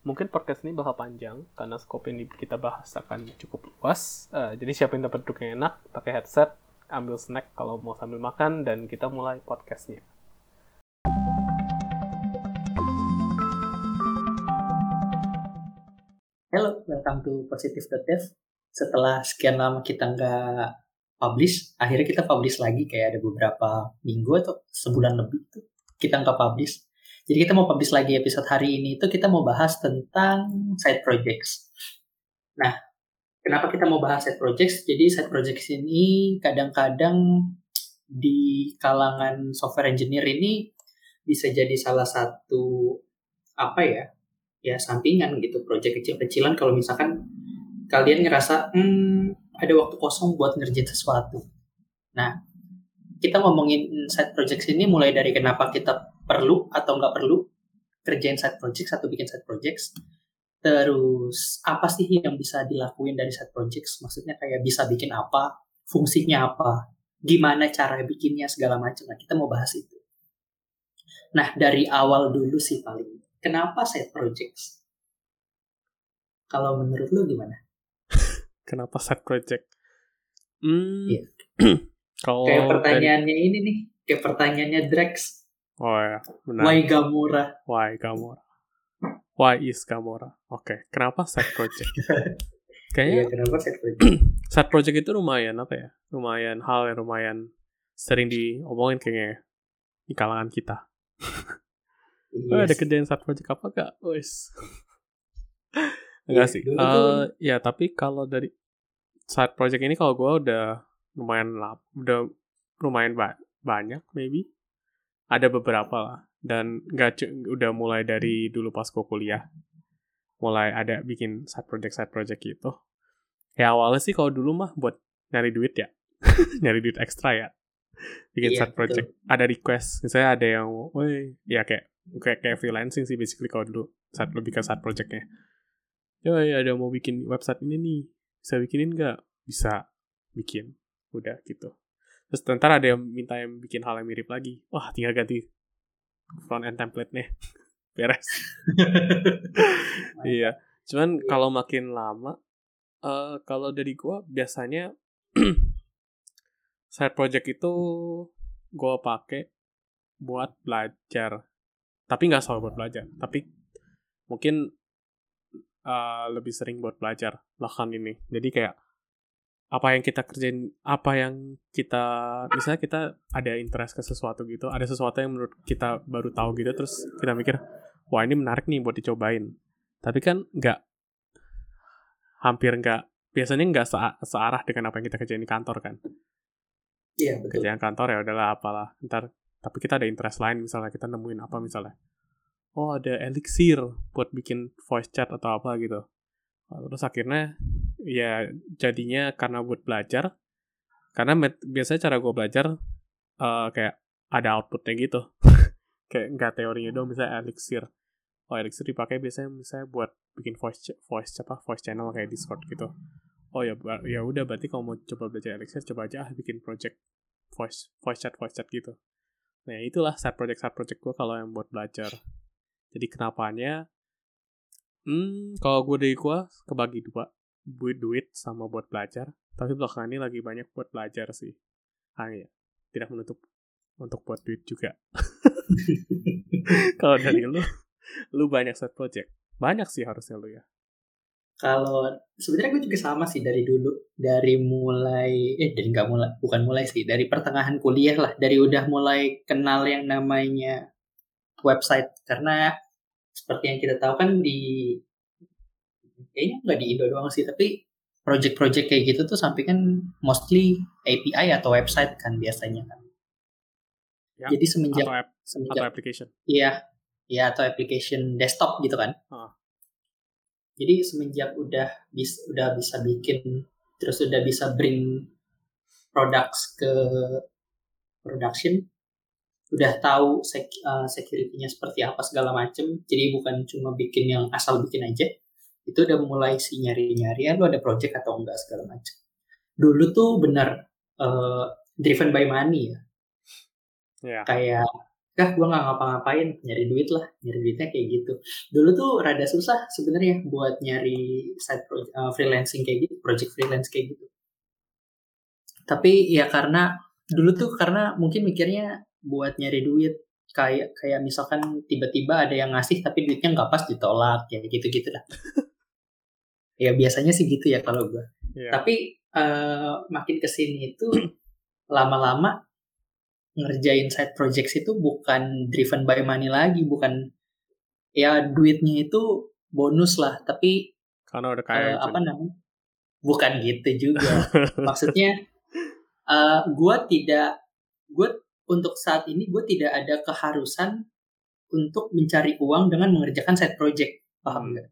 mungkin podcast ini bakal panjang karena skop ini kita bahas akan cukup luas. Uh, jadi yang dapat duduk yang enak, pakai headset, ambil snack kalau mau sambil makan dan kita mulai podcastnya. Halo, welcome to Dev. Setelah sekian lama kita nggak publish, akhirnya kita publish lagi kayak ada beberapa minggu atau sebulan lebih tuh kita nggak publish. Jadi kita mau publish lagi episode hari ini itu kita mau bahas tentang side projects. Nah, kenapa kita mau bahas side projects? Jadi side projects ini kadang-kadang di kalangan software engineer ini bisa jadi salah satu apa ya ya sampingan gitu project kecil-kecilan kalau misalkan kalian ngerasa hmm, ada waktu kosong buat ngerjain sesuatu nah kita ngomongin side project ini mulai dari kenapa kita perlu atau nggak perlu kerjain side project atau bikin side projects terus apa sih yang bisa dilakuin dari side projects maksudnya kayak bisa bikin apa fungsinya apa gimana cara bikinnya segala macam nah kita mau bahas itu nah dari awal dulu sih paling Kenapa side projects? Kalau menurut lu gimana? Kenapa side project? Hmm, yeah. kalau kayak pertanyaannya dari... ini nih, kayak pertanyaannya Drex. Oh ya, benar. Why Gamora? Why Gamora? Why is Gamora? Oke, okay. kenapa side project? Kayaknya iya, kenapa side project? side project itu lumayan apa ya? Lumayan hal yang lumayan sering diomongin kayaknya di kalangan kita. Yes. Oh, ada kerjaan side project apa gak? Wes. Enggak yeah, sih. Uh, ya, tapi kalau dari side project ini kalau gue udah lumayan lap, udah lumayan ba banyak maybe. Ada beberapa lah. Dan nggak udah mulai dari dulu pas gue kuliah. Mulai ada bikin side project side project gitu. Ya awalnya sih kalau dulu mah buat nyari duit ya. nyari duit ekstra ya. Bikin iya, side project. Betul. Ada request. Misalnya ada yang, woi, ya kayak kayak kayak freelancing sih basically kalau dulu saat lebih ke saat projectnya ya ya ada mau bikin website ini nih bisa bikinin nggak bisa bikin udah gitu terus ntar ada yang minta yang bikin hal yang mirip lagi. Wah tinggal ganti front end template nih. Beres. Iya. Cuman iya. kalau makin lama uh, kalau dari gua biasanya side project itu gua pakai buat belajar. Tapi nggak selalu buat belajar. Tapi mungkin uh, lebih sering buat belajar bahkan ini. Jadi kayak apa yang kita kerjain apa yang kita misalnya kita ada interest ke sesuatu gitu ada sesuatu yang menurut kita baru tahu gitu terus kita mikir wah ini menarik nih buat dicobain. Tapi kan nggak hampir nggak biasanya nggak se searah dengan apa yang kita kerjain di kantor kan? Iya betul. Kerjaan kantor ya udahlah apalah ntar tapi kita ada interest lain misalnya kita nemuin apa misalnya. Oh ada elixir buat bikin voice chat atau apa gitu. Terus akhirnya ya jadinya karena buat belajar. Karena met, biasanya cara gue belajar uh, kayak ada outputnya gitu. Kayak nggak teorinya dong misalnya elixir. Oh elixir dipakai biasanya misalnya buat bikin voice voice apa voice channel kayak discord gitu. Oh ya ya udah berarti kalau mau coba belajar elixir coba aja ah bikin project voice voice chat voice chat gitu. Nah, itulah side project side project gue kalau yang buat belajar. Jadi kenapanya hmm, kalau gue dari gue kebagi dua, buat duit sama buat belajar. Tapi belakangan ini lagi banyak buat belajar sih. Ah ya, tidak menutup untuk buat duit juga. kalau dari lu, lu banyak side project. Banyak sih harusnya lu ya kalau sebenarnya gue juga sama sih dari dulu dari mulai eh dari nggak mulai bukan mulai sih dari pertengahan kuliah lah dari udah mulai kenal yang namanya website karena seperti yang kita tahu kan di kayaknya nggak di Indo doang sih tapi project-project kayak gitu tuh sampai kan mostly API atau website kan biasanya kan. Ya, jadi semenjak atau, app, semenjak atau application. Iya iya atau application desktop gitu kan. Oh jadi semenjak udah bisa udah bisa bikin terus udah bisa bring products ke production udah tahu sek, uh, security-nya seperti apa segala macem jadi bukan cuma bikin yang asal bikin aja itu udah mulai si nyari-nyari ya lu ada project atau enggak segala macem dulu tuh benar uh, driven by money ya. Yeah. kayak kah gue nggak ngapa-ngapain nyari duit lah nyari duitnya kayak gitu. Dulu tuh rada susah sebenarnya buat nyari side project, uh, freelancing kayak gitu project freelance kayak gitu. Tapi ya karena dulu tuh karena mungkin mikirnya buat nyari duit kayak kayak misalkan tiba-tiba ada yang ngasih tapi duitnya nggak pas ditolak ya gitu-gitu dah ya biasanya sih gitu ya kalau gue yeah. tapi uh, makin ke sini itu lama-lama ngerjain side projects itu bukan driven by money lagi, bukan ya duitnya itu bonus lah, tapi karena udah kaya uh, apa namanya? Bukan gitu juga. Maksudnya uh, eh, gue tidak gue untuk saat ini gue tidak ada keharusan untuk mencari uang dengan mengerjakan side project, paham nggak?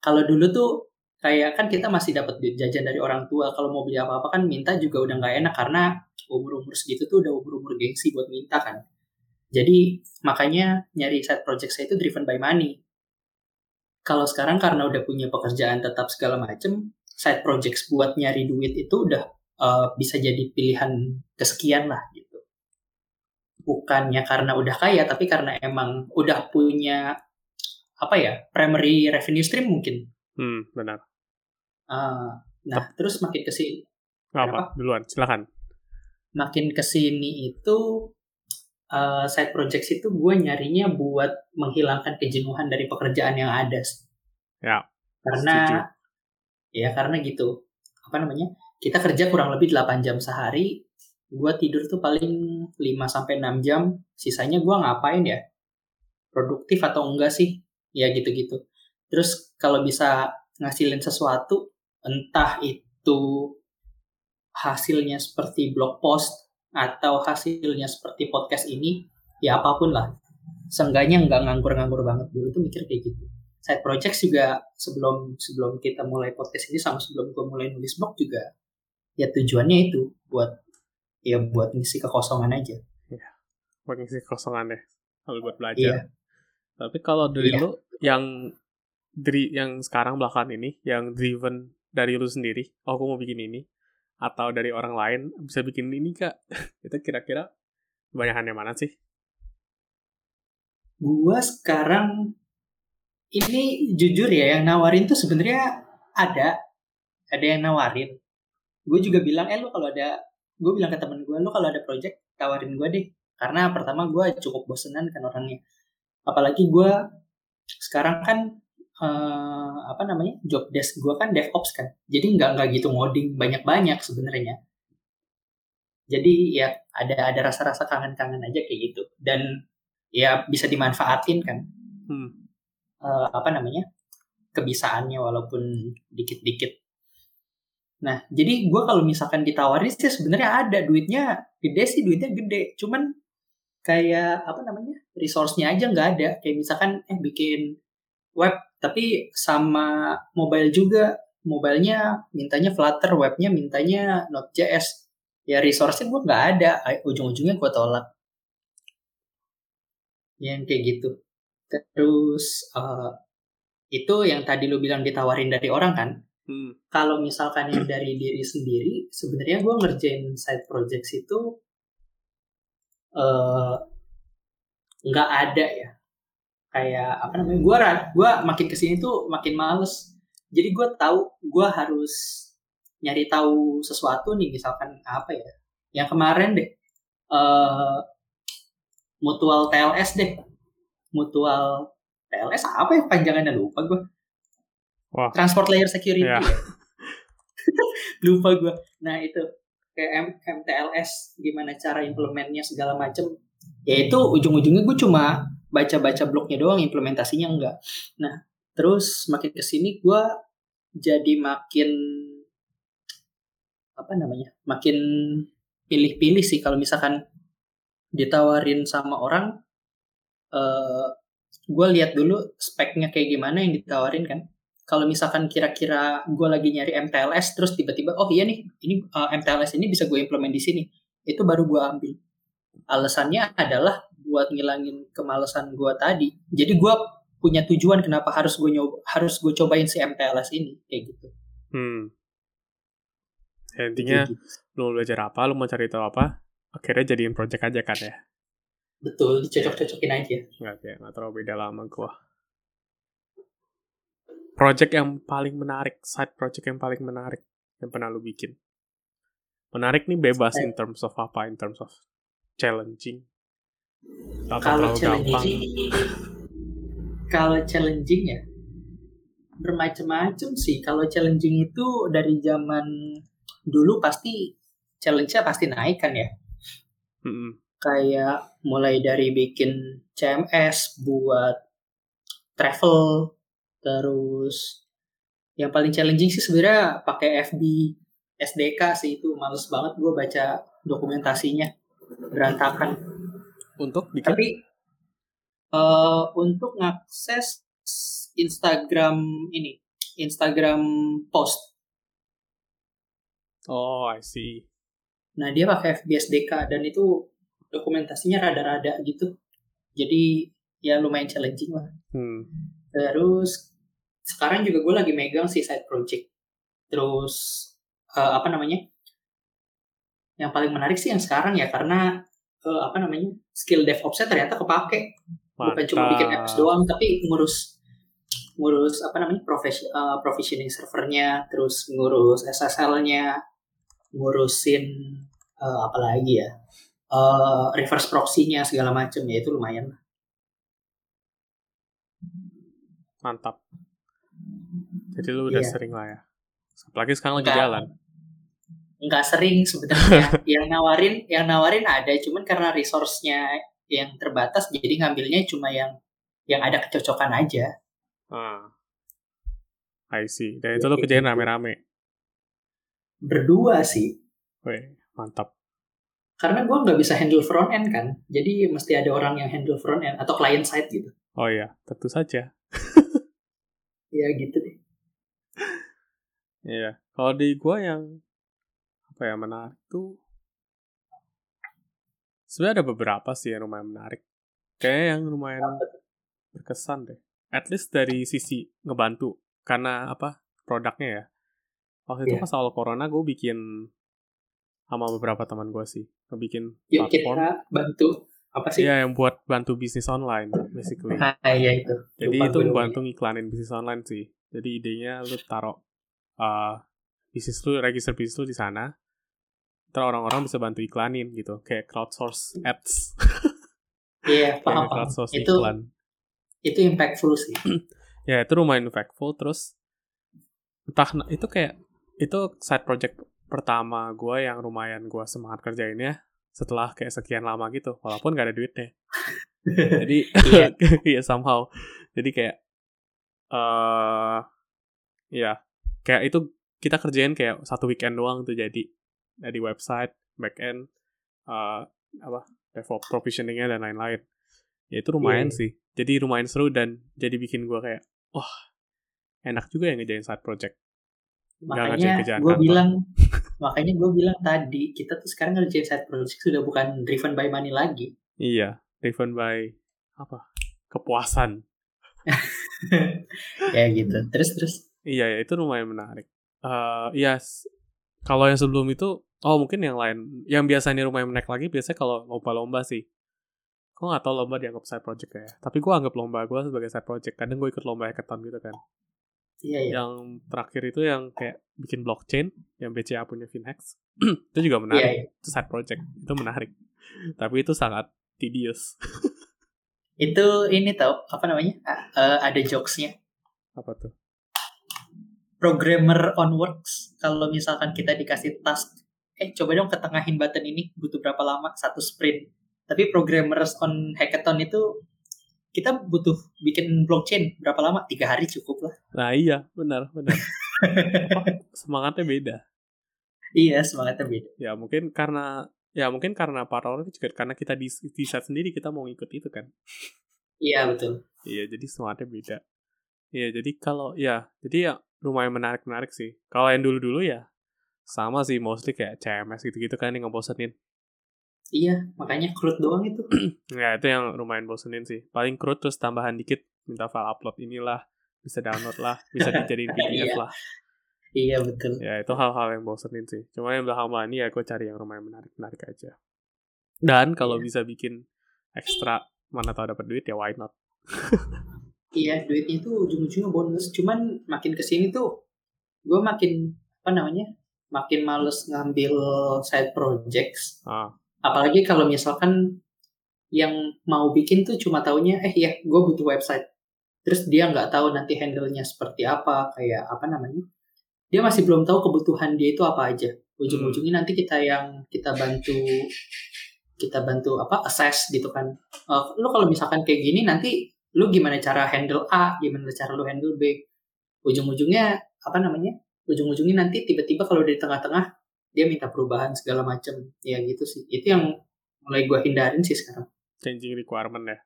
Kalau dulu tuh kayak kan kita masih dapat jajan dari orang tua kalau mau beli apa-apa kan minta juga udah nggak enak karena umur-umur segitu tuh udah umur-umur gengsi buat minta kan. Jadi makanya nyari side project saya itu driven by money. Kalau sekarang karena udah punya pekerjaan tetap segala macem side projects buat nyari duit itu udah uh, bisa jadi pilihan kesekian lah gitu. Bukannya karena udah kaya tapi karena emang udah punya apa ya primary revenue stream mungkin. Hmm benar Uh, nah, Tep. terus makin ke sini. Apa? Duluan, silakan. Makin ke sini itu uh, side projects itu gue nyarinya buat menghilangkan kejenuhan dari pekerjaan yang ada. Ya. Karena setuju. ya karena gitu. Apa namanya? Kita kerja kurang lebih 8 jam sehari. Gue tidur tuh paling 5 sampai 6 jam. Sisanya gue ngapain ya? Produktif atau enggak sih? Ya gitu-gitu. Terus kalau bisa ngasilin sesuatu entah itu hasilnya seperti blog post atau hasilnya seperti podcast ini ya apa pun lah. Seenggaknya nggak nganggur-nganggur banget. Dulu tuh mikir kayak gitu. Side project juga sebelum sebelum kita mulai podcast ini sama sebelum gue mulai nulis blog juga ya tujuannya itu buat ya buat ngisi kekosongan aja. Ya, buat ngisi kekosongan deh kalau buat belajar. Iya. tapi kalau dari iya. lu yang dari yang sekarang belakangan ini yang driven dari lu sendiri oh aku mau bikin ini atau dari orang lain bisa bikin ini kak? Itu kira-kira kebanyakan mana sih? Gua sekarang ini jujur ya yang nawarin tuh sebenarnya ada ada yang nawarin. Gue juga bilang eh lu kalau ada gue bilang ke temen gue lu kalau ada project tawarin gue deh. Karena pertama gue cukup bosenan kan orangnya. Apalagi gue sekarang kan uh, apa namanya job desk gue kan DevOps kan. Jadi nggak nggak gitu ngoding banyak banyak sebenarnya. Jadi ya ada ada rasa-rasa kangen-kangen aja kayak gitu. Dan ya bisa dimanfaatin kan. Hmm. uh, apa namanya kebisaannya walaupun dikit-dikit. Nah jadi gue kalau misalkan ditawarin sih sebenarnya ada. Duitnya gede sih duitnya gede. Cuman kayak apa namanya resource-nya aja nggak ada. Kayak misalkan eh bikin web tapi sama mobile juga. Mobilenya mintanya Flutter webnya mintanya Node.js ya resource-nya gue nggak ada. Ujung-ujungnya gue tolak. Yang kayak gitu. Terus uh, itu yang tadi lu bilang ditawarin dari orang kan? Hmm. kalau misalkan yang dari diri sendiri sebenarnya gue ngerjain side projects itu uh, nggak ada ya kayak apa namanya gue gue makin ke sini tuh makin males. Jadi gue tahu gue harus nyari tahu sesuatu nih misalkan apa ya. Yang kemarin deh uh, mutual TLS deh. Mutual TLS apa ya? Panjangannya lupa gue Wah. transport layer security yeah. lupa gue nah itu kayak M MTLS gimana cara implementnya segala macem. Ya itu ujung-ujungnya gue cuma baca-baca blognya doang implementasinya enggak. Nah terus makin ke sini gue jadi makin apa namanya makin pilih-pilih sih kalau misalkan ditawarin sama orang uh, eh, gue lihat dulu speknya kayak gimana yang ditawarin kan. Kalau misalkan kira-kira gue lagi nyari MTLS terus tiba-tiba oh iya nih ini uh, eh, MTLS ini bisa gue implement di sini. Itu baru gue ambil. Alasannya adalah buat ngilangin kemalasan gue tadi. Jadi gue punya tujuan kenapa harus gue nyoba, harus gue cobain si MTLS ini kayak gitu. Hmm. Ya, intinya gitu. lu belajar apa, lu mau cari tahu apa, akhirnya jadiin project aja kan ya. betul dicocok-cocokin aja nggak kayak nggak terlalu beda lama gua project yang paling menarik side project yang paling menarik yang pernah lu bikin menarik nih bebas in terms of apa in terms of challenging kalau gampang. challenging. Kalau challenging ya? Bermacam-macam sih. Kalau challenging itu dari zaman dulu pasti challenge-nya pasti naik kan ya? Mm-mm. kayak mulai dari bikin CMS buat travel terus yang paling challenging sih sebenarnya pakai FB SDK sih itu. Males banget gue baca dokumentasinya berantakan untuk bikin tapi eh, untuk ngakses Instagram ini Instagram post oh I see nah dia pakai FB SDK dan itu dokumentasinya rada-rada gitu jadi ya lumayan challenging lah hmm. Terus sekarang juga gue lagi megang sih side project. Terus eh, apa namanya? Yang paling menarik sih yang sekarang ya karena eh, apa namanya? skill DevOps-nya ternyata kepake. Bukan cuma bikin apps doang tapi ngurus ngurus apa namanya? profes eh, provisioning servernya, terus ngurus SSL-nya, ngurusin eh, apa lagi ya? eh, reverse proxy-nya segala macam ya itu lumayan. mantap jadi lu udah Iya. sering lah ya apalagi sekarang lagi Enggak. jalan nggak sering sebenarnya yang nawarin yang nawarin ada cuman karena resource-nya yang terbatas jadi ngambilnya cuma yang yang ada kecocokan aja. Ah. I see. Dan itu lu kerjain rame-rame? Berdua sih. Weh, mantap. Karena gua nggak bisa handle front end kan jadi mesti ada orang yang handle front end atau client side gitu. Oh iya tentu saja. Ya gitu deh. Iya, kalau di gua yang apa ya menarik tuh sebenarnya ada beberapa sih yang lumayan menarik. Kayaknya yang lumayan berkesan deh. At least dari sisi ngebantu karena apa produknya ya. Waktu itu Iya. pas awal corona gue bikin sama beberapa teman gue sih ngebikin yuk platform. kita bantu apa sih Iya yang buat bantu bisnis online basically. ah iya itu Jadi Lupa itu membantu ngiklanin bisnis online sih. Jadi idenya lu taruh uh, bisnis lu, register bisnis lu di sana. Terus orang-orang bisa bantu iklanin gitu, kayak crowdsource ads, iya kayak paham paham crowdsource itu iklan. itu impactful sih Ya itu lumayan impactful. Terus entah itu kayak itu side project pertama gue yang lumayan gue semangat kerjainnya setelah kayak sekian lama gitu, walaupun gak ada duitnya. jadi Iya. iya somehow jadi kayak eh ya kayak itu kita kerjain kayak satu weekend doang tuh jadi dari website backend eh apa DevOps provisioningnya dan lain-lain. Ya itu lumayan Iya. sih. Jadi lumayan seru dan jadi bikin gua kayak wah enak juga ya ngejain side project. Makanya gue bilang makanya gue bilang tadi kita tuh sekarang ngerjain side project sudah bukan driven by money lagi. Iya driven by apa? Kepuasan. Ya gitu. Terus terus. Iya, ya, itu lumayan menarik. Eh, iya, s- kalau yang sebelum itu, oh mungkin yang lain, yang biasanya lumayan menarik lagi, biasanya kalau lomba-lomba sih. Gue gak tau lomba dianggap side project ya. Tapi gue anggap lomba gue sebagai side project. Kadang gue ikut lomba hackathon gitu kan. iya iya Yang terakhir itu yang kayak bikin blockchain, yang BCA punya Finhex. itu juga iya menarik. iya. Itu side project. Itu menarik. Tapi itu sangat tedious. itu ini tau apa namanya eh, ada jokesnya Apa tuh? programmer on works kalau misalkan kita dikasih task eh coba dong ketengahin button ini butuh berapa lama? Satu sprint. Tapi programmers on hackathon itu kita butuh bikin blockchain. Berapa lama? Tiga hari cukup lah. Nah iya, benar, benar. Apa, semangatnya beda. iya semangatnya beda. Ya mungkin karena ya mungkin karena para orang juga karena kita di di set sendiri kita mau ikut itu kan. Iya betul. Iya jadi semuanya beda. Iya jadi kalau ya jadi ya lumayan menarik menarik sih. Kalau yang dulu dulu ya sama sih mostly kayak CMS gitu gitu kan yang ngebosenin. Iya makanya crude doang itu. Ya itu yang lumayan bosenin sih. Paling crude terus tambahan dikit minta file upload inilah bisa download lah bisa dijadiin PDF Iya. lah. Iya betul. Ya itu hal-hal yang bosenin sih. Cuma yang belakang ini ya gue cari yang lumayan menarik menarik aja. Dan kalau Iya. bisa bikin ekstra mana tahu dapat duit ya why not? Iya duitnya itu ujung-ujungnya bonus. Cuman makin ke sini tuh gue makin apa namanya makin males ngambil side projects. Ah. apalagi kalau misalkan yang mau bikin tuh cuma taunya eh ya gue butuh website. Terus dia nggak tahu nanti handle-nya seperti apa kayak apa namanya. Dia masih belum tahu kebutuhan dia itu apa aja. Ujung-ujungnya nanti kita yang kita bantu kita bantu apa assess gitu kan. Uh, lu kalau misalkan kayak gini nanti lu gimana cara handle A gimana cara lu handle B? Ujung-ujungnya apa namanya ujung-ujungnya nanti tiba-tiba kalau dari tengah-tengah dia minta perubahan segala macam. Ya gitu sih. Itu yang mulai gue hindarin sih sekarang. Changing requirement ya?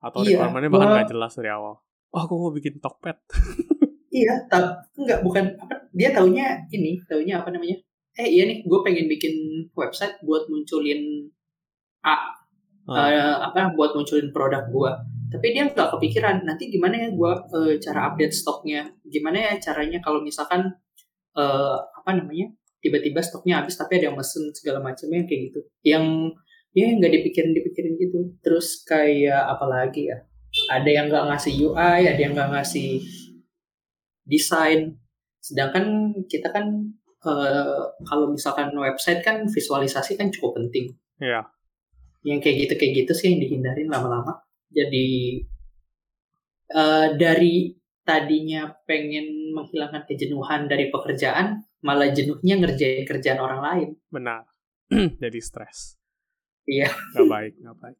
Atau Iya, requirementnya bahkan nggak jelas dari awal. Oh aku mau bikin Tokped. Iya tak enggak bukan apa dia taunya ini taunya apa namanya? Eh iya nih gue pengen bikin website buat munculin A Ah. eh, apa buat munculin produk gue tapi dia nggak kepikiran nanti gimana ya gue eh, cara update stoknya? Gimana ya caranya kalau misalkan eh, apa namanya tiba-tiba stoknya habis tapi ada yang mesen segala macamnya kayak gitu. Yang ya nggak dipikirin dipikirin gitu. Terus kayak apa lagi ya? Ada yang nggak ngasih UI ada yang nggak ngasih desain. Sedangkan kita kan eh, kalau misalkan website kan visualisasi kan cukup penting. Iya. yang kayak gitu kayak gitu sih yang dihindarin lama-lama jadi eh, dari tadinya pengen menghilangkan kejenuhan dari pekerjaan malah jenuhnya ngerjain kerjaan orang lain. Benar. Jadi stres. Iya. nggak baik nggak baik.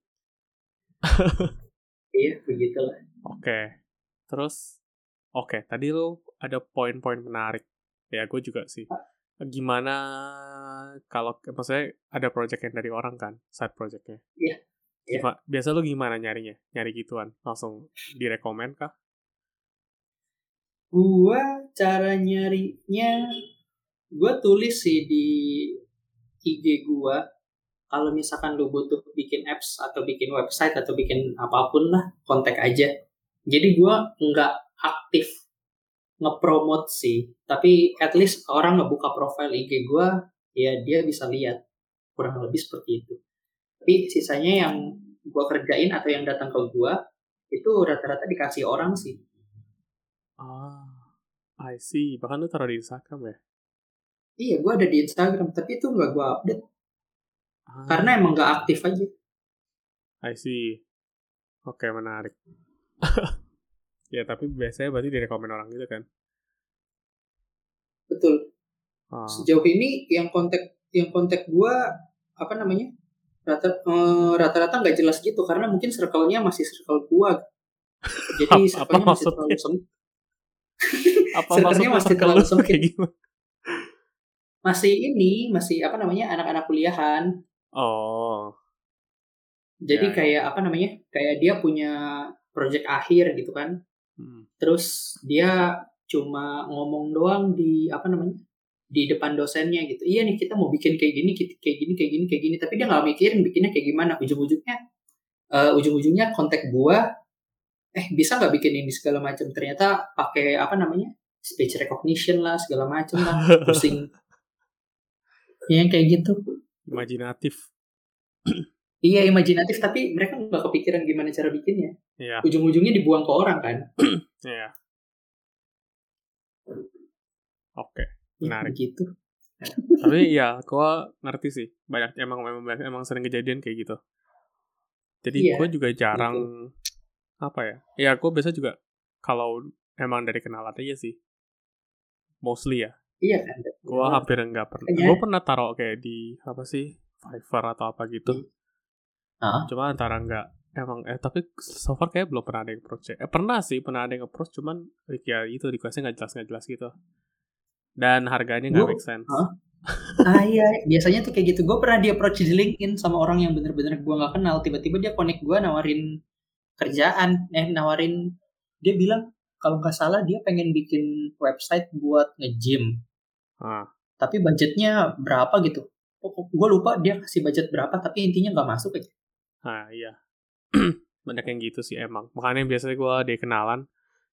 Iya begitulah. Oke. Terus oke tadi lu ada poin-poin menarik. Ya gue juga sih. Gimana kalau maksudnya ada project yang dari orang kan? Side projectnya. Iya. Gima- biasa lu gimana nyarinya? Nyari gituan? Langsung direkomend kah? Gua cara nyarinya gua tulis sih di IG gua. Kalau misalkan lu butuh bikin apps atau bikin website atau bikin apa pun lah kontak aja. Jadi gua nggak aktif ngepromote sih. Tapi at least orang ngebuka profile IG gua ya dia bisa lihat. Kurang lebih seperti itu. Tapi sisanya yang gua kerjain atau yang datang ke gua itu rata-rata dikasih orang sih. Ah I see. Bahkan lu taruh di Instagram ya? Iya, gue ada di Instagram, tapi itu nggak gue update. Ah, karena emang nggak aktif aja. I see. Oke menarik. Ya tapi biasanya berarti direkomend orang gitu kan? Betul. Ah, Sejauh ini yang kontak yang kontak gue apa namanya rata eh, rata-rata nggak jelas gitu karena mungkin circle-nya masih circle gue. Jadi Apa- circle-nya apa masih terlalu maksudnya? sempit. apa maksudnya masih terlalu lu sempit. Masih ini, masih apa namanya anak-anak kuliahan. oh Jadi Ya, ya. kayak apa namanya? Kayak dia punya project akhir gitu kan. hmm. terus dia cuma ngomong doang di apa namanya di depan dosennya gitu. Iya nih kita mau bikin kayak gini kayak gini kayak gini kayak gini. Tapi dia nggak mikirin bikinnya kayak gimana. Ujung-ujungnya eh, ujung-ujungnya kontak gua eh bisa nggak bikin ini segala macam ternyata pakai apa namanya speech recognition lah segala macam lah. Pusing. Yang kayak gitu. Imajinatif. Iya imajinatif. Tapi mereka nggak kepikiran gimana cara bikinnya. Ya ujung-ujungnya dibuang ke orang kan. Ya oke. ya, Menarik. begitu. Tapi ya gua ngerti sih. Banyak emang emang emang sering kejadian kayak gitu. Jadi Iya, gue juga jarang apa ya? Ya gue biasa juga kalau emang dari kenalan aja sih. Mostly ya. Iya kan? Gue hampir nggak pernah. Makanya- gue pernah taruh kayak di apa sih Fiverr atau apa gitu. Ah. cuma antara nggak emang eh tapi so far kayak belum pernah ada yang approach ya. eh pernah sih pernah ada yang approach cuman ya itu requestnya nggak jelas nggak jelas gitu dan harganya nggak make sense Hah? Ah iya, biasanya tuh kayak gitu. Gue pernah di approach di LinkedIn sama orang yang bener-bener gue nggak kenal. Tiba-tiba dia connect gue nawarin kerjaan, eh nawarin dia bilang kalau nggak salah dia pengen bikin website buat nge-gym. ah Tapi budgetnya berapa gitu? Gue lupa dia kasih budget berapa, tapi intinya nggak masuk aja. ah iya banyak yang gitu sih emang makanya biasanya gue dia kenalan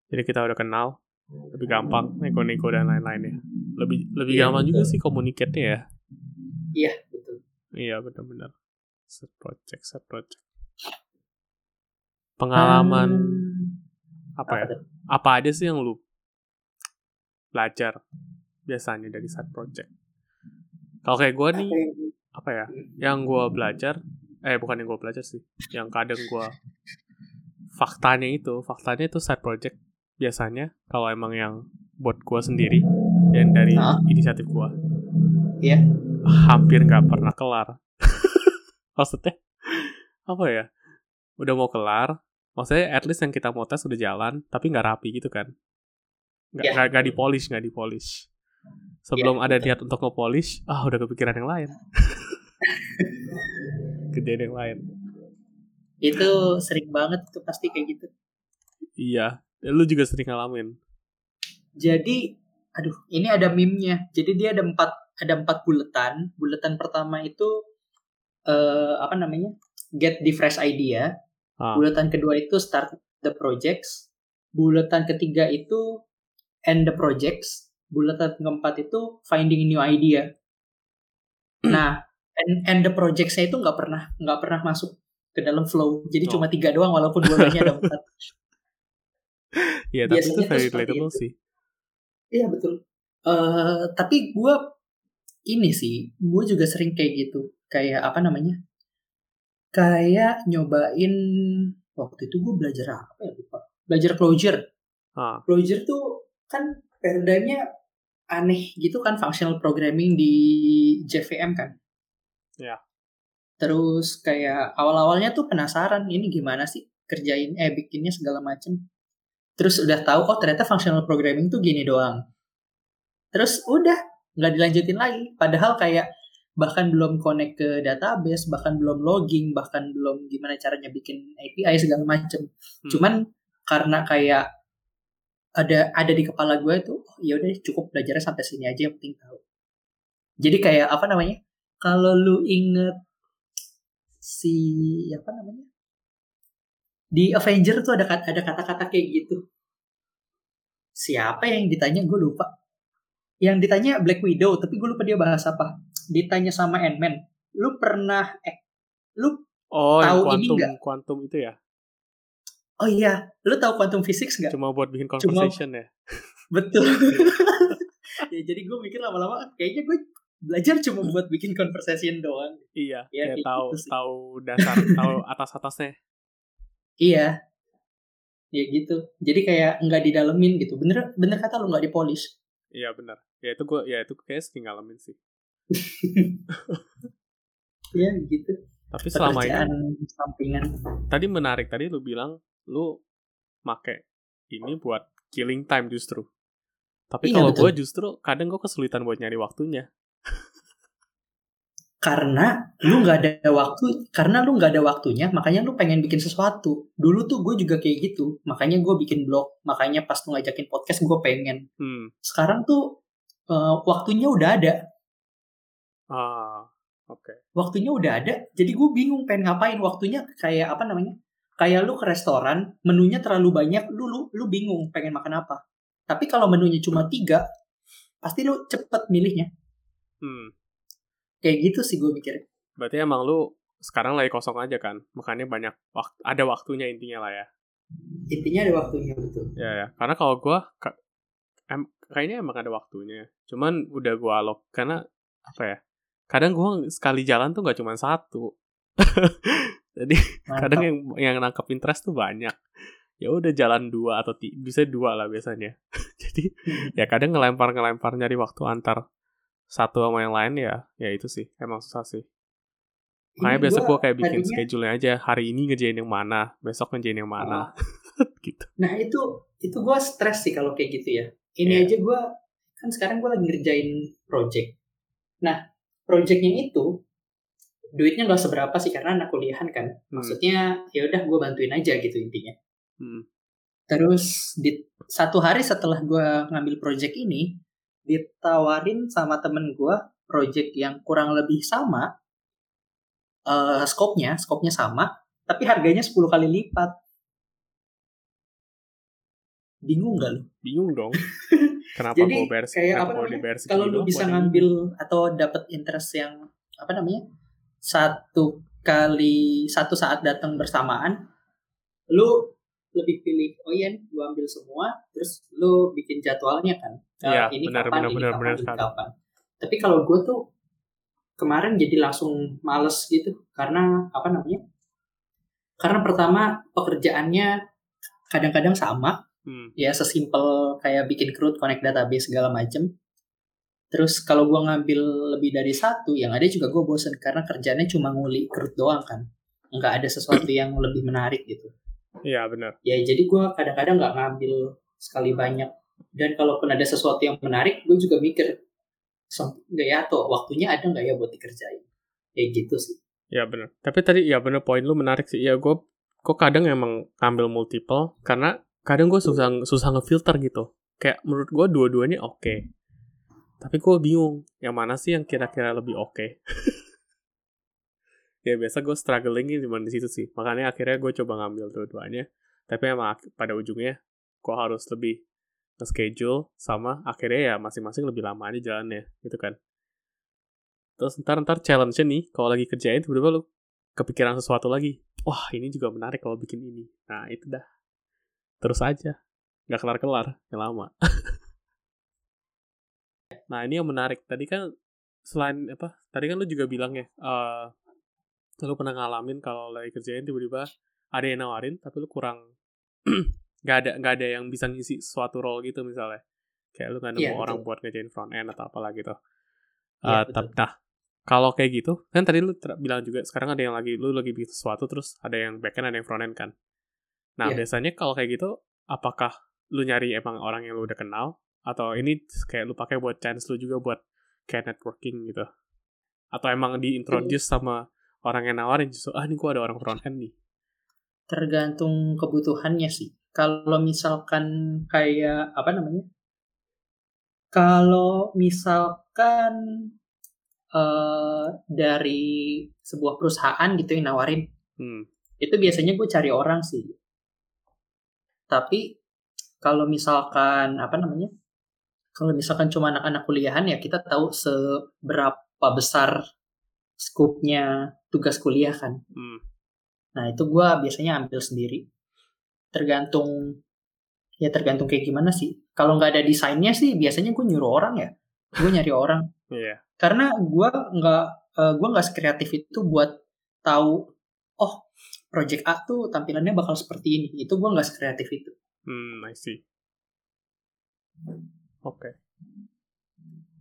jadi kita udah kenal lebih gampang nego-nego dan lain-lainnya lebih lebih Iya, gampang juga betul. sih komunikatnya ya Iya betul. iya benar-benar set project set project Pengalaman Hmm, apa ya? tuh? Apa aja sih yang lu belajar biasanya dari side project? Kalau kayak gue nih, Apa apa ya? Yang gue belajar, eh bukan yang gue belajar sih, yang kadang gue faktanya itu, faktanya itu side project biasanya kalau emang yang buat gue sendiri, yang dari Hah? inisiatif gue, Iya. hampir nggak pernah kelar. Maksudnya apa ya? Udah mau kelar, maksudnya at least yang kita mau tes udah jalan, tapi nggak rapi gitu kan? Nggak Ya. nggak dipolish, nggak dipolish. Sebelum Ya, ada betul. niat untuk nge-polish, ah udah kepikiran yang lain. Kejadian yang lain. Itu sering banget itu pasti kayak gitu. Iya, lu juga sering ngalamin. Jadi, aduh, ini ada meme-nya. Jadi dia ada empat ada empat buletan. Buletan pertama itu eh apa namanya? Get the fresh idea. Ah. Buletan kedua itu start the projects. Buletan ketiga itu end the projects. Buletan keempat itu finding a new idea. Nah, end, end the projects-nya itu nggak pernah nggak pernah masuk ke dalam flow. Jadi Oh. cuma tiga doang walaupun buletannya ada empat. Iya, tapi itu Biasanya tuh very relatable itu. sih. Iya betul. eh tapi gue ini sih, gue juga sering kayak gitu. Kayak apa namanya? Kayak nyobain waktu itu gue belajar apa ya lupa. Belajar closure. Ah, Closure tuh kan paradigmnya aneh gitu kan functional programming di JVM kan. Ya. Terus kayak awal-awalnya tuh penasaran ini gimana sih kerjain eh bikinnya segala macem. Terus udah tahu oh ternyata functional programming tuh gini doang. Terus udah nggak dilanjutin lagi. Padahal kayak bahkan belum connect ke database, bahkan belum logging, bahkan belum gimana caranya bikin API segala macem. Hmm. Cuman karena kayak ada ada di kepala gue tuh oh, ya udah cukup belajarnya sampai sini aja yang penting tahu. Jadi kayak apa namanya? Kalau lu inget si apa namanya? Di Avenger tuh ada ada kata-kata kayak gitu. Siapa yang ditanya gue lupa. Yang ditanya Black Widow, tapi gue lupa dia bahas apa. Ditanya sama Ant-Man, lu pernah eh lu Oh, Tahu ini quantum, nggak? quantum itu ya? oh iya, lu tahu quantum physics nggak? Cuma buat bikin conversation ya? Betul. ya jadi gue mikir lama-lama kayaknya gue belajar cuma buat bikin conversation doang. Iya, Ya, kayak tahu gitu tahu dasar, tahu atas-atasnya. Iya. Ya gitu. Jadi kayak nggak didalemin gitu. Bener bener kata lu nggak dipolish. Iya benar. Ya itu gue, ya itu kayak sering ngalamin sih. Iya gitu. Tapi selama ini Pekerjaan sampingan. tadi menarik tadi lu bilang lu make ini buat killing time justru. Tapi Iya, kalau gue justru kadang gue kesulitan buat nyari waktunya. Karena lu nggak ada waktu, karena lu nggak ada waktunya, makanya lu pengen bikin sesuatu. Dulu tuh gue juga kayak gitu, makanya gue bikin blog, makanya pas lu ngajakin podcast gue pengen. Hmm. Sekarang tuh eh, waktunya udah ada, Ah, oke. waktunya udah ada jadi gue bingung pengen ngapain waktunya kayak apa namanya kayak lu ke restoran menunya terlalu banyak lu lu lu bingung pengen makan apa tapi kalau menunya cuma tiga pasti lu cepet milihnya Hmm. Kayak gitu sih gue mikir Berarti emang lu sekarang lagi kosong aja kan? Makanya banyak waktu, ada waktunya intinya lah ya. intinya ada waktunya betul Ya ya. Karena kalau gue em, kayaknya emang ada waktunya. Cuman udah gue alok karena apa ya? Kadang gue sekali jalan tuh nggak cuma satu. Jadi kadang Mantap. yang yang nangkep interest tuh banyak. Ya udah jalan dua atau bisa dua lah biasanya. Jadi Hmm. ya kadang ngelempar ngelempar nyari waktu antar satu sama yang lain ya ya itu sih emang susah sih. Makanya biasa gue kayak bikin tadinya- schedule-nya aja hari ini ngerjain yang mana, besok ngerjain yang mana, gitu. nah itu itu gue stres sih kalau kayak gitu ya ini Iya. aja gue kan sekarang gue lagi ngerjain project nah projectnya itu duitnya nggak seberapa sih karena anak kuliahan kan Hmm. maksudnya ya udah gue bantuin aja gitu intinya Hmm. terus di satu hari setelah gue ngambil project ini ditawarin sama temen gue project yang kurang lebih sama eh scope-nya scope-nya sama tapi harganya 10 kali lipat. Bingung gak lu? Bingung dong. Kenapa Jadi, gue bayar kayak apa gua namanya, kalau lu bisa ngambil atau dapat interest yang apa namanya satu kali satu saat datang bersamaan, lu lebih pilih oh iya gue ambil semua terus lu bikin jadwalnya kan uh, Iya, ini benar, kapan benar, ini benar, kapan benar ini sekali. kapan tapi kalau gue tuh kemarin jadi langsung males gitu karena apa namanya karena pertama pekerjaannya kadang-kadang sama Hmm. ya sesimpel kayak bikin CRUD, connect database segala macem. Terus kalau gue ngambil lebih dari satu, yang ada juga gue bosen karena kerjanya cuma nguli CRUD doang kan, nggak ada sesuatu yang lebih menarik gitu. Iya, benar. Ya jadi gue kadang-kadang nggak ngambil sekali banyak. Dan kalaupun ada sesuatu yang menarik, gue juga mikir, "Sem- nggak ya atau waktunya ada nggak ya buat dikerjain? Kayak gitu sih. Ya benar. Tapi tadi ya benar poin lu menarik sih. Ya gue kok kadang emang ngambil multiple karena kadang gue susah susah ngefilter gitu. Kayak menurut gue dua-duanya oke. Tapi gue bingung yang mana sih yang kira-kira lebih oke. ya biasa gue struggling cuma di situ sih. Makanya akhirnya gue coba ngambil dua-duanya. Tapi emang pada ujungnya gue harus lebih nge-schedule sama akhirnya ya masing-masing lebih lama aja jalannya gitu kan. Terus ntar ntar challenge-nya nih, kalau lagi kerjain tiba-tiba lu kepikiran sesuatu lagi. Wah, ini juga menarik kalau bikin ini. Nah, itu dah. Terus aja. Nggak kelar-kelar, yang lama. nah, ini yang menarik. Tadi kan, selain apa, tadi kan lu juga bilang ya, eh lu pernah ngalamin kalau lagi kerjain tiba-tiba ada yang nawarin, tapi lu kurang, nggak ada nggak ada yang bisa ngisi suatu role gitu misalnya. Kayak lu nggak nemu Iya, betul. orang buat ngerjain front end atau apalah gitu. Iya, Eh, betul. nah, kalau kayak gitu, kan tadi lu bilang juga sekarang ada yang lagi lu lagi bikin sesuatu terus ada yang backend ada yang frontend kan. Nah, Iya. biasanya kalau kayak gitu apakah lu nyari emang orang yang lu udah kenal atau ini kayak lu pakai buat chance lu juga buat kayak networking gitu. Atau emang diintroduce sama orang yang nawarin justru ah ini gua ada orang frontend nih. Tergantung kebutuhannya sih. Kalau misalkan kayak apa namanya? Kalau misalkan eh dari sebuah perusahaan gitu yang nawarin, Hmm. itu biasanya gue cari orang sih. Tapi kalau misalkan apa namanya? Kalau misalkan cuma anak-anak kuliahan ya kita tahu seberapa besar skupnya tugas kuliah kan. Hmm. Nah itu gue biasanya ambil sendiri. Tergantung ya tergantung kayak gimana sih. Kalau nggak ada desainnya sih biasanya gue nyuruh orang ya. Gue nyari orang. Iya. Karena gue nggak eh, gue nggak sekreatif itu buat tahu oh project A tuh tampilannya bakal seperti ini. Itu gue nggak sekreatif itu. Hmm, I see. Oke.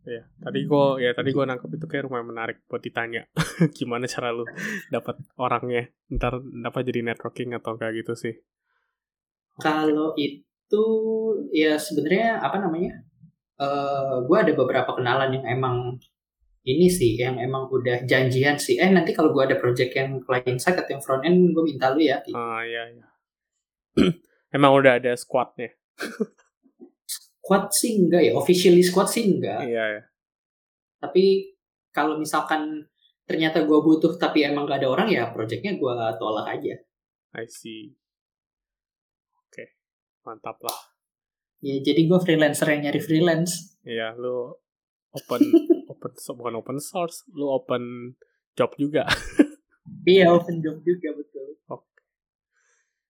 Ya, tadi gua ya tadi gua nangkep itu kayak lumayan menarik buat ditanya. Gimana cara lu dapat orangnya? Ntar dapat jadi networking atau kayak gitu sih. Kalau itu ya sebenarnya apa namanya? eh gue ada beberapa kenalan yang emang ini sih yang emang udah janjian sih. Eh nanti kalau gue ada project yang client side atau yang front end gue minta lu ya. Ah, iya, iya. Emang udah ada squadnya. Squad sih enggak ya, officially squad sih enggak. Iya, iya. Tapi kalau misalkan ternyata gue butuh tapi emang gak ada orang ya projectnya gue tolak aja. I see. Oke. Mantap lah. Ya jadi gue freelancer yang nyari freelance. Iya, lu open open bukan open source, lu open job juga. Iya open job juga betul.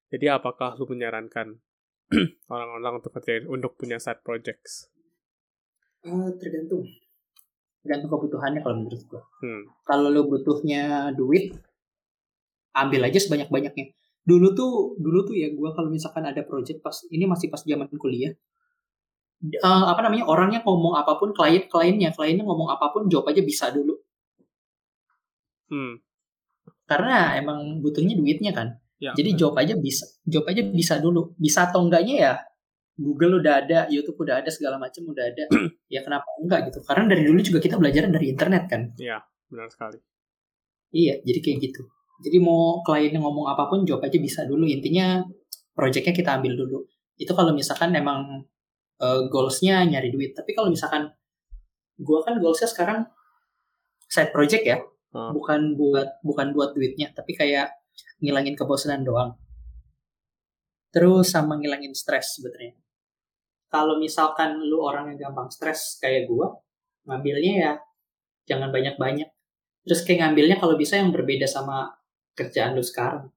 Jadi apakah lu menyarankan orang-orang untuk kerjain untuk punya side projects? Eh, tergantung. Tergantung kebutuhannya kalau menurut gue. Hmm. Kalau lo butuhnya duit, ambil aja sebanyak-banyaknya. Dulu tuh, dulu tuh ya gue kalau misalkan ada project pas ini masih pas zaman kuliah, eh, apa namanya orangnya ngomong apa pun, klien kliennya kliennya ngomong apa pun, jawab aja bisa dulu. Hmm. Karena emang butuhnya duitnya kan. Ya, Jadi jawab aja bisa, jawab aja bisa dulu. Bisa atau enggaknya ya Google udah ada, YouTube udah ada, segala macam udah ada. ya kenapa enggak gitu? Karena dari dulu juga kita belajar dari internet kan. ya, benar sekali. Iya, jadi kayak gitu. Jadi mau kliennya ngomong apa pun jawab aja bisa dulu. Intinya projectnya kita ambil dulu. Itu kalau misalkan emang eh, goalsnya nyari duit. Tapi kalau misalkan gua kan goalsnya sekarang side project ya, Hmm. bukan buat bukan buat duitnya, tapi kayak ngilangin kebosanan doang. Terus sama ngilangin stres sebetulnya. Kalau misalkan lu orang yang gampang stres kayak gua, ngambilnya ya jangan banyak-banyak. Terus kayak ngambilnya kalau bisa yang berbeda sama kerjaan lu sekarang.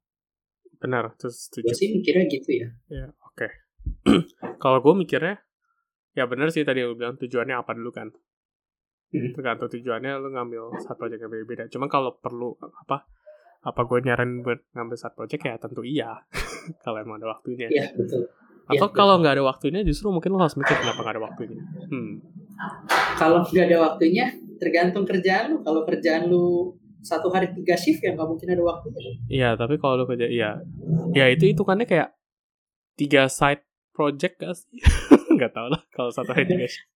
benar terus Gue sih mikirnya gitu ya. Ya, oke. Kalau gue mikirnya, ya bener sih tadi lu bilang tujuannya apa dulu kan. Hmm. Tergantung tujuannya lu ngambil satu project yang beda-beda. Cuma kalau perlu apa apa gue nyaranin buat ngambil satu project ya tentu iya. kalau emang ada waktunya. Iya betul. Atau iya, kalau nggak ada waktunya justru mungkin lo harus mikir kenapa nggak ada waktunya. Hmm. Kalau nggak ada waktunya, tergantung kerjaan lu. Kalau kerjaan lu satu hari tiga shift ya nggak mungkin ada waktunya. Iya, tapi kalau lu kerja, iya. Ya itu hitungannya kayak tiga side project gak sih? nggak tau lah kalau satu hari tiga shift.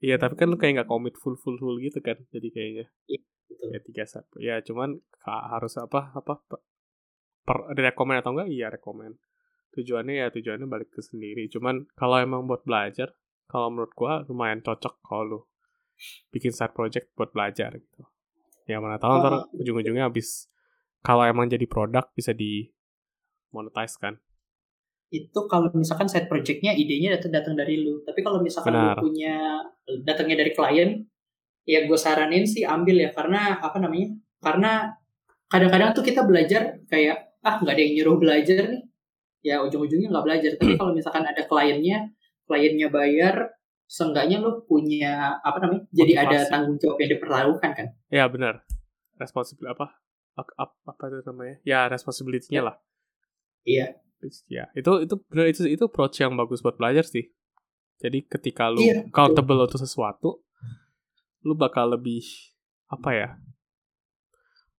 Iya, tapi kan lu kayak nggak komit full full full gitu kan. Jadi kayaknya Betul. ya tiga side. Ya cuman harus apa apa pe- per rekomend atau enggak? Iya rekomend. Tujuannya ya tujuannya balik ke sendiri. Cuman kalau emang buat belajar, kalau menurut gua lumayan cocok kalau lu bikin side project buat belajar gitu. Ya mana tahu ntar Oh. ujung-ujungnya habis kalau emang jadi produk bisa di monetize kan. Itu kalau misalkan side projectnya idenya datang datang dari lu. Tapi kalau misalkan Benar. lu punya datangnya dari klien, ya gue saranin sih ambil ya karena apa namanya? Karena kadang-kadang tuh kita belajar kayak ah nggak ada yang nyuruh belajar nih. Ya ujung-ujungnya nggak belajar. Tapi kalau misalkan ada kliennya, kliennya bayar, seenggaknya lu punya apa namanya? Jadi ada tanggung jawab yang diperlakukan kan? Ya benar. Responsibility apa? Ak- ap- Apa itu namanya? Ya responsibility-nya lah. Iya. Ya, itu itu benar itu itu approach yang bagus buat belajar sih. Jadi ketika lu Iya, accountable untuk sesuatu, lu bakal lebih apa ya?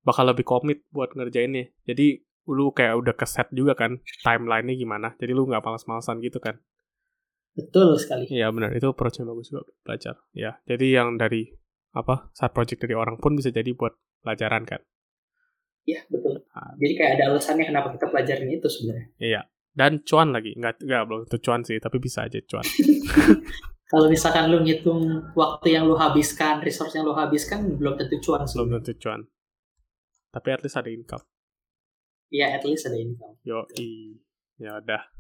Bakal lebih komit buat ngerjainnya. Jadi lu kayak udah keset juga kan timeline-nya gimana. Jadi lu nggak malas-malasan gitu kan. Betul sekali. Iya benar, itu approach yang bagus juga buat belajar. Ya, jadi yang dari apa side project dari orang pun bisa jadi buat pelajaran kan. Iya, betul. Ah. Jadi kayak ada alasannya kenapa kita pelajarin itu sebenarnya. Iya. Dan cuan lagi, nggak nggak belum tentu cuan sih, tapi bisa aja cuan. Kalau misalkan lu ngitung waktu yang lu habiskan, resource yang lu habiskan, belum tentu cuan sih. belum tentu cuan. Tapi at least ada income. Iya, at least ada income. Yo, ya udah.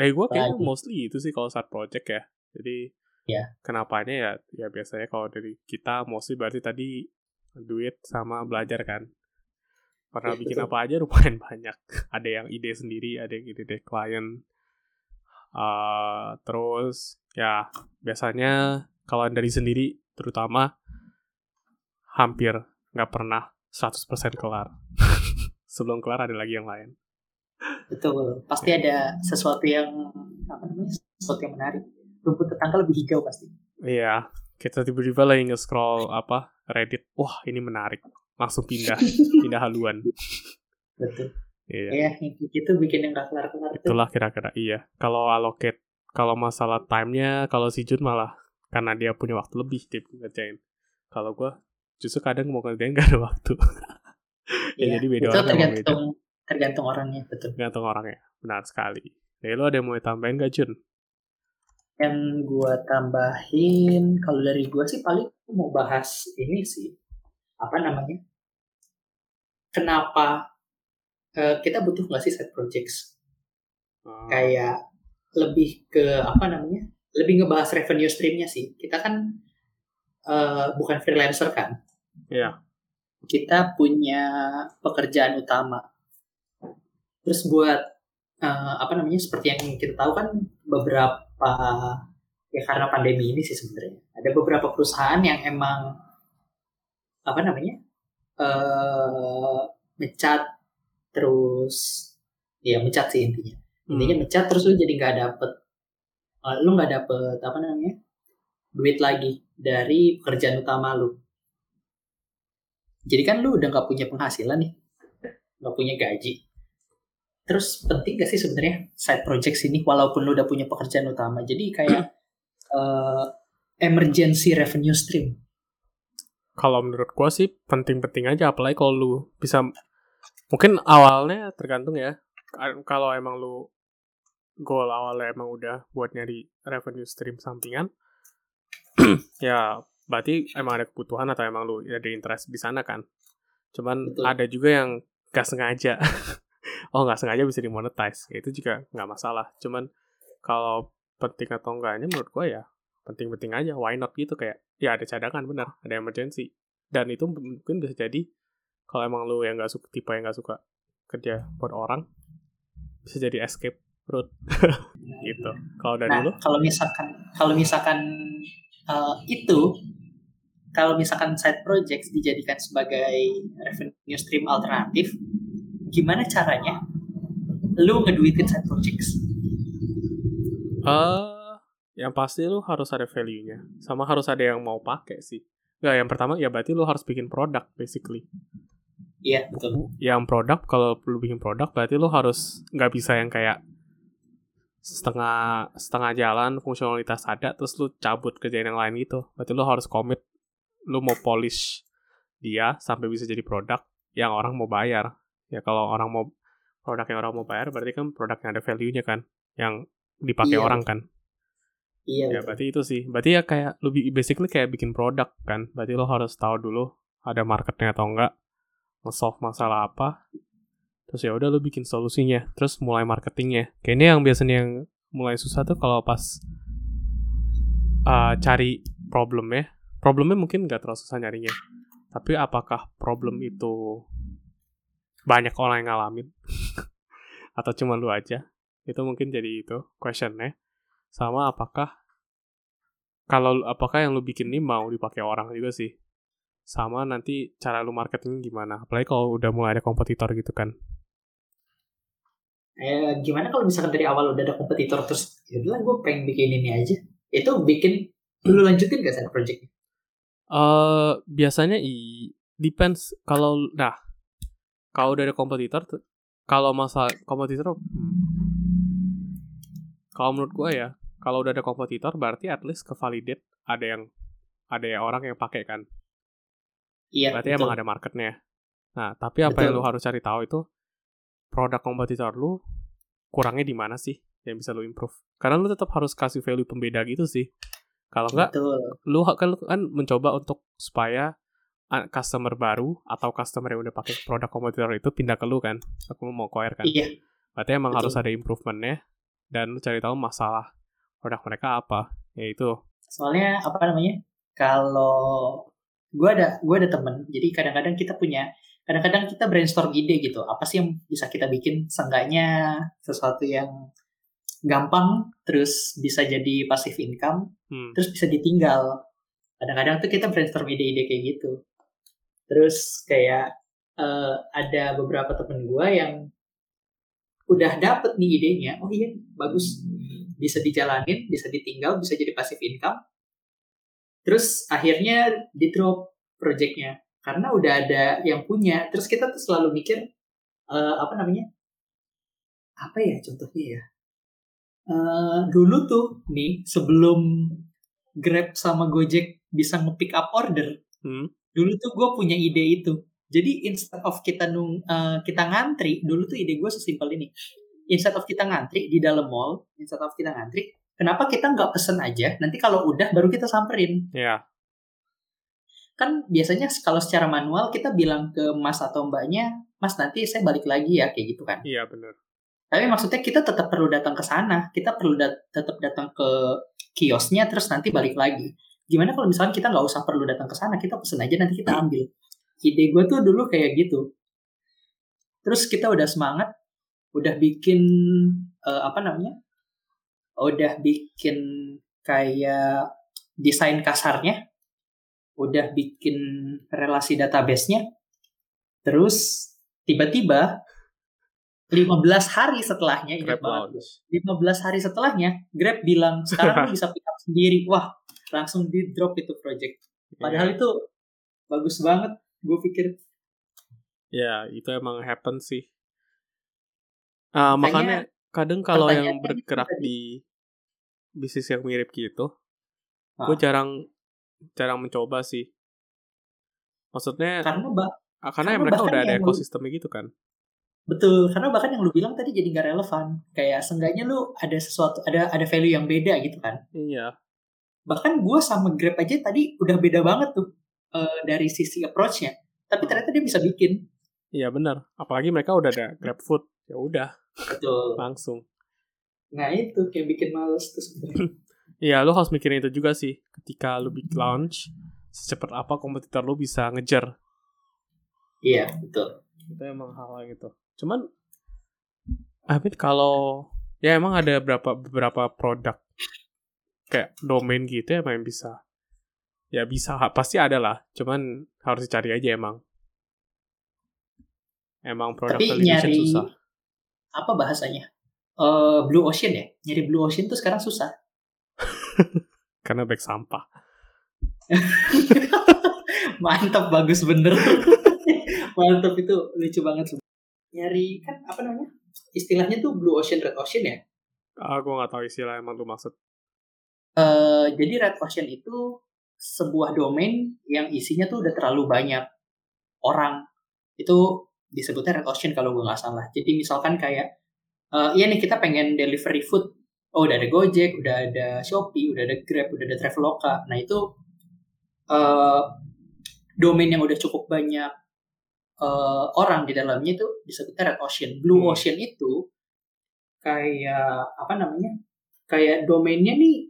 Eh gue kayaknya mostly itu sih kalau saat project ya. Jadi Iya. kenapanya ya ya biasanya kalau dari kita mostly berarti tadi duit sama belajar kan. Pernah Iya, bikin apa aja lumayan banyak. ada yang ide sendiri, ada yang ide dari klien. Eh, terus ya biasanya kalau dari sendiri terutama hampir nggak pernah 100% kelar. Sebelum kelar ada lagi yang lain. Betul. Pasti ada sesuatu yang apa namanya? Sesuatu yang menarik. Rumput tetangga lebih hijau pasti. Iya, kita tiba-tiba lagi nge-scroll apa Reddit. Wah, ini menarik. Langsung pindah, pindah haluan. Betul. Iya, Ya, gitu bikin yang gak kelar-kelar itu. itulah kira-kira iya. Kalau allocate, kalau masalah time-nya, kalau si Jun malah karena dia punya waktu lebih dia ngerjain. Kalau gua justru kadang mau ngerjain gak ada waktu. ya, Iya. jadi beda Itu orang emang beda. Tergantung orangnya, betul. Tergantung orangnya. Benar sekali. Jadi lo ada yang mau tambahin gak Jun? Yang gua tambahin kalau dari gua sih paling mau bahas ini sih. Apa namanya? Kenapa eh, kita butuh nggak sih side projects? Oh, kayak lebih ke apa namanya lebih ngebahas revenue streamnya sih kita kan eh, bukan freelancer kan Iya. kita punya pekerjaan utama terus buat eh, apa namanya seperti yang kita tahu kan beberapa ya karena pandemi ini sih sebenarnya. Ada beberapa perusahaan yang emang apa namanya eh mencat terus ya mencat sih intinya. Hmm. intinya mencat terus lu jadi nggak dapet uh, lu nggak dapet apa namanya duit lagi dari pekerjaan utama lu. Jadi kan lu udah nggak punya penghasilan nih nggak punya gaji terus penting gak sih sebenarnya side project ini walaupun lu udah punya pekerjaan utama? Jadi kayak uh, emergency revenue stream. Kalau menurut gua sih penting-penting aja apalagi kalau lu bisa mungkin awalnya tergantung ya. Ka- kalau emang lu goal awalnya emang udah buat nyari revenue stream sampingan ya berarti emang ada kebutuhan atau emang lu ada interest di sana kan. Cuman Betul. ada juga yang gak sengaja oh nggak sengaja bisa dimonetize. Ya, itu juga nggak masalah. Cuman kalau penting atau enggaknya menurut gua ya penting-penting aja. Why not gitu? Kayak ya ada cadangan benar. Ada emergency. Dan itu mungkin bisa jadi kalau emang lu yang nggak suka tipe yang nggak suka kerja buat orang bisa jadi escape route. Gitu. Kalau dari Nah, lu? kalau misalkan kalau misalkan uh, itu kalau misalkan side projects dijadikan sebagai revenue stream alternatif, gimana caranya lu ngeduitin side projects? eh yang pasti lu harus ada value-nya sama harus ada yang mau pakai sih Nggak, yang pertama ya berarti lu harus bikin produk basically Iya, betul. yang produk kalau lu bikin produk berarti lu harus nggak bisa yang kayak setengah setengah jalan fungsionalitas ada terus lu cabut kerjain yang lain gitu berarti lu harus komit lu mau polish dia sampai bisa jadi produk yang orang mau bayar ya kalau orang mau produk yang orang mau bayar berarti kan produk yang ada value-nya kan yang dipakai Iya, orang kan. Iya, ya betul. berarti itu sih. Berarti ya kayak lu bi- basically kayak bikin produk kan. Berarti lo harus tahu dulu ada marketnya atau enggak nge-solve masalah apa. Terus ya udah lu bikin solusinya terus mulai marketingnya. Kayaknya yang biasanya yang mulai susah tuh kalau pas uh, cari problemnya. Problemnya mungkin nggak terlalu susah nyarinya. Tapi apakah problem itu banyak orang yang ngalamin. Atau cuma lu aja. Itu mungkin jadi itu questionnya. Sama apakah kalau apakah yang lu bikin ini mau dipakai orang juga sih? Sama nanti cara lu marketing gimana? Apalagi kalau udah mulai ada kompetitor gitu kan. Eh, gimana kalau misalkan dari awal udah ada kompetitor terus, ya gue pengen bikin ini aja. Itu bikin lu lanjutin gak side project? eh biasanya i depends. Kalau nah kalau udah ada kompetitor kalau masalah kompetitor hmm, kalau menurut gua ya kalau udah ada kompetitor berarti at least ke validate ada yang ada yang orang yang pakai kan. Iya, berarti betul. emang ada marketnya. Nah tapi apa yang Betul. lu harus cari tahu itu produk kompetitor lu kurangnya di mana sih yang bisa lu improve? Karena lu tetap harus kasih value pembeda gitu sih. Kalau enggak lu kan lu kan mencoba untuk supaya customer baru atau customer yang udah pakai produk kompetitor itu pindah ke lu kan aku mau acquire kan Iya, berarti emang betul. harus ada improvementnya dan lu cari tahu masalah produk mereka apa yaitu soalnya apa namanya? Kalau gue ada gue ada temen, jadi kadang-kadang kita punya kadang-kadang kita brainstorm ide gitu. Apa sih yang bisa kita bikin? Seenggaknya sesuatu yang gampang, terus bisa jadi passive income, hmm, terus bisa ditinggal. Kadang-kadang tuh kita brainstorm ide-ide kayak gitu. Terus kayak eh, ada beberapa temen gue yang udah dapet nih idenya, oh iya bagus, bisa dijalanin, bisa ditinggal, bisa jadi passive income. Terus akhirnya di drop projectnya karena udah ada yang punya. Terus kita tuh selalu mikir eh, apa namanya? Apa ya contohnya ya? Eh, dulu tuh nih sebelum Grab sama Gojek bisa nge-pick up order, hmm, dulu tuh gue punya ide itu. Jadi instead of kita nung eh, kita ngantri, dulu tuh ide gue sesimpel ini. Instead of kita ngantri di dalam mall, instead of kita ngantri, kenapa kita nggak pesen aja? Nanti kalau udah baru kita samperin. ya Kan biasanya kalau secara manual kita bilang ke mas atau mbaknya, mas nanti saya balik lagi ya kayak gitu kan. iya bener Tapi maksudnya kita tetap perlu datang ke sana, kita perlu dat- tetap datang ke kiosnya terus nanti balik lagi. Gimana kalau misalnya kita nggak usah perlu datang ke sana, kita pesen aja nanti kita ambil. Ide gue tuh dulu kayak gitu. Terus kita udah semangat, udah bikin eh, apa namanya? Udah bikin kayak desain kasarnya, udah bikin relasi database-nya. Terus tiba-tiba 15 hari setelahnya, ingat banget. launch 15 hari setelahnya Grab bilang sekarang bisa pick up sendiri. Wah, langsung di drop itu project. Padahal Iya. itu bagus banget. Gue pikir ya itu emang happen sih Ah, Makanya kadang kalau yang bergerak di bisnis yang mirip gitu Ah. gue jarang jarang mencoba sih maksudnya karena bah ah, karena, karena mereka udah ada lu- ekosistemnya gitu kan betul karena bahkan yang lu bilang tadi jadi nggak relevan. Kayak seenggaknya lu ada sesuatu ada ada value yang beda gitu kan. iya Bahkan gue sama Grab aja tadi udah beda banget tuh eh, dari sisi approach-nya. Tapi ternyata dia bisa bikin. iya benar apalagi mereka udah ada grab food ya udah Betul. langsung Nah itu kayak bikin males tuh sebenarnya. Iya, lu harus mikirin itu juga sih. Ketika lu bikin launch, secepat apa kompetitor lu bisa ngejar. Iya, betul. Itu emang hal gitu. Cuman Amit kalau ya emang ada beberapa beberapa produk kayak domain gitu ya yang bisa. Ya bisa pasti ada lah. Cuman harus dicari aja emang. Emang produk Tapi nyari susah. apa bahasanya? Uh, blue ocean ya? Nyari blue ocean tuh sekarang susah. Karena back sampah. Mantap bagus bener. Mantap itu lucu banget. Nyari kan apa namanya? Istilahnya tuh blue ocean red ocean ya? Ah gue nggak tahu istilah emang tuh maksud jadi red ocean itu sebuah domain yang isinya tuh udah terlalu banyak orang itu disebutnya red ocean kalau gue nggak salah jadi misalkan kayak uh, iya nih kita pengen delivery food oh udah ada Gojek udah ada Shopee udah ada Grab udah ada Traveloka nah itu uh, domain yang udah cukup banyak uh, orang di dalamnya itu disebutnya red ocean. Blue hmm. ocean itu kayak apa namanya? Kayak domainnya nih eh,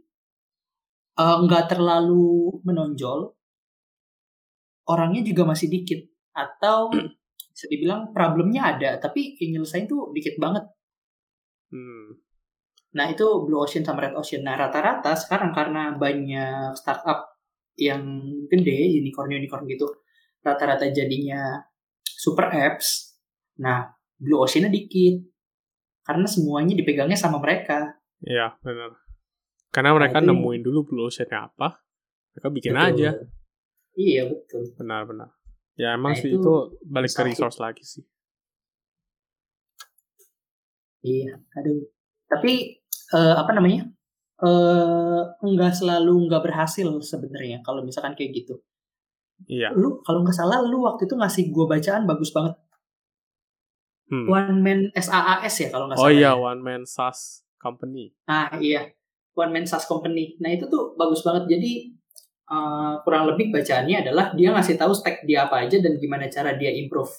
nggak uh, terlalu menonjol, orangnya juga masih dikit atau bisa dibilang problemnya ada tapi yang nyelesain tuh dikit banget. Hmm. Nah itu blue ocean sama red ocean. Nah rata-rata sekarang karena banyak startup yang gede unicorn unicorn gitu, rata-rata jadinya super apps. Nah, Blue Ocean-nya dikit. Karena semuanya dipegangnya sama mereka. Iya, benar. Karena mereka nemuin dulu Blue Ocean-nya apa, mereka bikin betul. aja. Iya, betul. Benar-benar. Ya emang nah, sih itu, itu balik ke resource lagi sih. Iya, aduh. Tapi uh, apa namanya? Uh, nggak selalu nggak berhasil sebenarnya kalau misalkan kayak gitu. Iya. Lu kalau nggak salah lu waktu itu ngasih gue bacaan bagus banget. Hmm. One Man SAAS ya kalau nggak oh salah. Oh iya, ya. One Man SaaS Company. Ah iya, One Man SaaS Company. Nah itu tuh bagus banget. Jadi uh, kurang lebih bacaannya adalah dia ngasih tahu stack dia apa aja dan gimana cara dia improve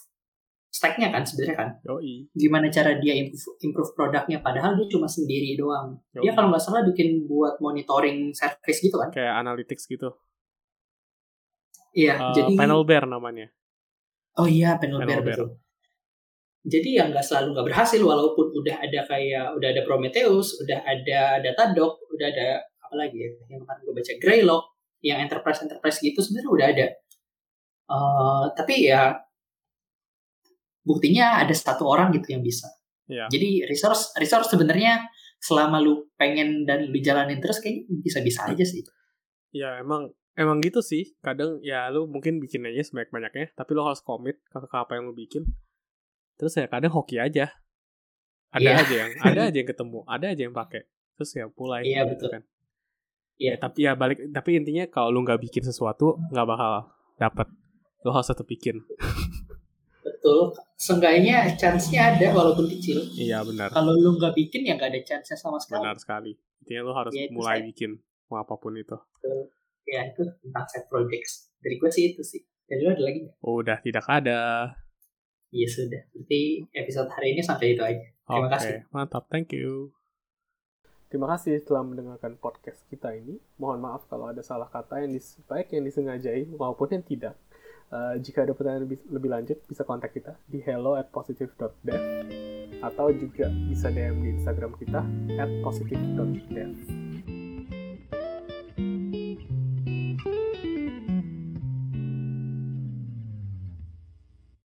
stacknya kan sebenarnya kan. Yoi. Gimana cara dia improve, improve produknya padahal dia cuma sendiri doang. Yoi. Dia kalau nggak salah bikin buat monitoring service gitu kan. Kayak analytics gitu. Iya, uh, jadi panel bear namanya. Oh iya, panel, panel bear, bear. betul. Jadi yang nggak selalu nggak berhasil walaupun udah ada kayak udah ada Prometheus, udah ada Datadog, udah ada apa lagi ya yang kemarin gue baca Greylock, yang enterprise enterprise gitu sebenarnya udah ada. Uh, tapi ya buktinya ada satu orang gitu yang bisa. Yeah. Jadi resource resource sebenarnya selama lu pengen dan lu jalanin terus kayaknya bisa-bisa aja sih. Ya emang Emang gitu sih, kadang ya lu mungkin bikin aja sebanyak-banyaknya, tapi lu harus komit ke, ke apa yang lu bikin. Terus ya kadang hoki aja. Ada yeah. aja yang ada aja yang ketemu, ada aja yang pakai. Terus ya mulai yeah, gitu betul. kan. Iya. Yeah. Ya, tapi ya balik tapi intinya kalau lu nggak bikin sesuatu nggak bakal dapat. Lu harus tetap bikin. Betul. Seenggaknya chance-nya ada walaupun kecil. Iya benar. Kalau lu nggak bikin ya nggak ada chance-nya sama sekali. Benar sekali. Intinya lu harus ya, mulai saya. bikin mau apa pun itu. Betul ya itu tentang side projects dari gue sih itu sih dari lo ada lagi nggak? Udah tidak ada. Iya sudah. Berarti episode hari ini sampai itu aja. Terima okay, kasih. Mantap, thank you. Terima kasih telah mendengarkan podcast kita ini. Mohon maaf kalau ada salah kata yang dis baik yang disengajai maupun yang tidak. Uh, jika ada pertanyaan lebih, lebih lanjut, bisa kontak kita di hello at positive.dev atau juga bisa DM di Instagram kita at positive.dev.